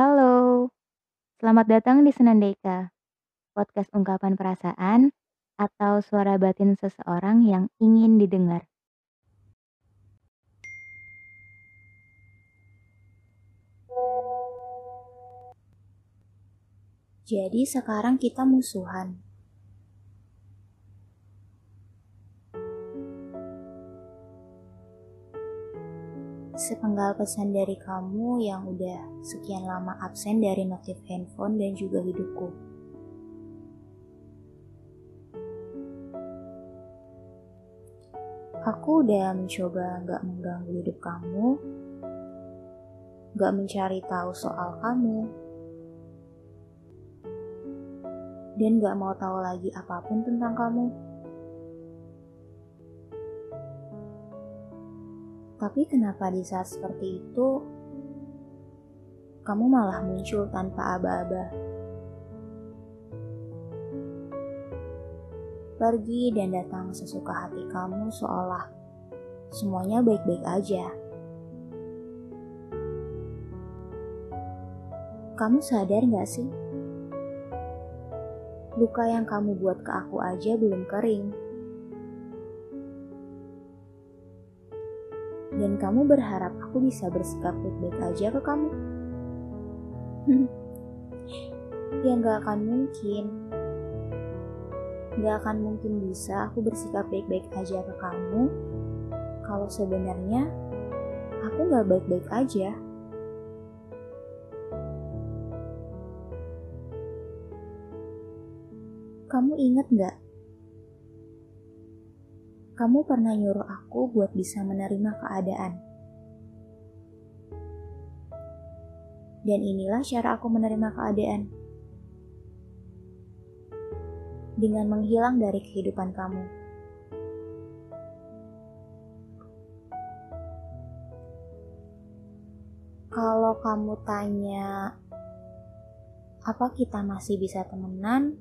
Halo, selamat datang di Senandeka, podcast ungkapan perasaan atau suara batin seseorang yang ingin didengar. Jadi sekarang kita musuhan. Sepenggal pesan dari kamu yang udah sekian lama absen dari notif handphone dan juga hidupku. Aku udah mencoba gak mengganggu hidup kamu, gak mencari tahu soal kamu, dan gak mau tahu lagi apa pun tentang kamu. Tapi kenapa di saat seperti itu, kamu malah muncul tanpa aba-aba? Pergi dan datang sesuka hati kamu seolah semuanya baik-baik aja. Kamu sadar gak sih? Luka yang kamu buat ke aku aja belum kering. Dan kamu berharap aku bisa bersikap baik-baik aja ke kamu? ya gak akan mungkin. Gak akan mungkin bisa aku bersikap baik-baik aja ke kamu kalau sebenarnya aku gak baik-baik aja. Kamu inget gak? Kamu pernah nyuruh aku buat bisa menerima keadaan. Dan inilah cara aku menerima keadaan. Dengan menghilang dari kehidupan kamu. Kalau kamu tanya, apa kita masih bisa temenan?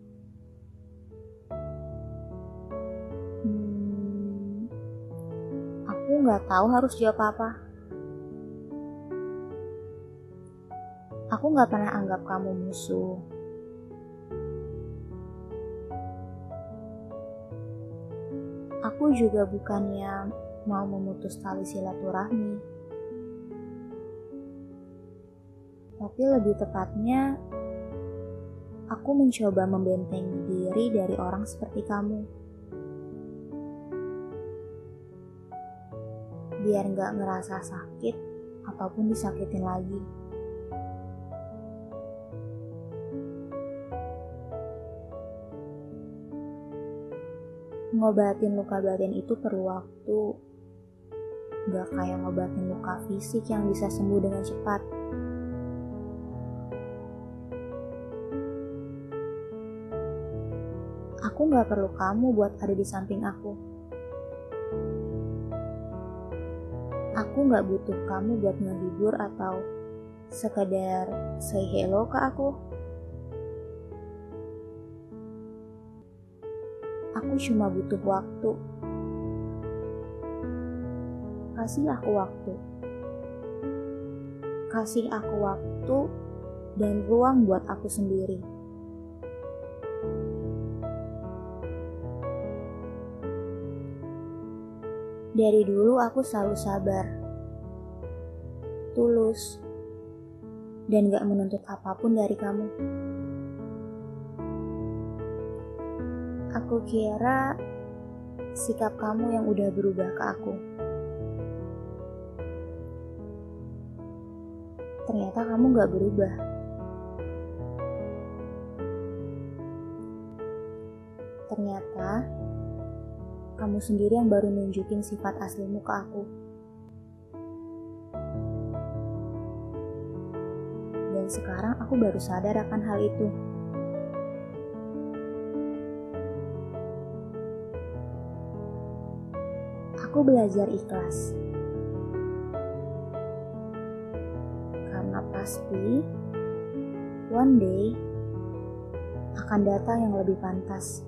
Nggak tahu harus jawab apa. Aku nggak pernah anggap kamu musuh. Aku juga bukannya mau memutus tali silaturahmi. Tapi lebih tepatnya, aku mencoba membentengi diri dari orang seperti kamu. Biar nggak ngerasa sakit ataupun disakitin lagi. Ngobatin luka batin itu perlu waktu. Gak kayak ngobatin luka fisik yang bisa sembuh dengan cepat. Aku gak perlu kamu buat ada di samping aku. Aku gak butuh kamu buat ngehibur atau sekedar say hello ke aku. Aku cuma butuh waktu. Kasih aku waktu. Kasih aku waktu dan ruang buat aku sendiri. Dari dulu aku selalu sabar, tulus, dan gak menuntut apa pun dari kamu. Aku kira sikap kamu yang udah berubah ke aku. Ternyata kamu gak berubah. Ternyata kamu sendiri yang baru nunjukin sifat aslimu ke aku. Sekarang aku baru sadar akan hal itu. Aku belajar ikhlas. Karena pasti one day akan datang yang lebih pantas.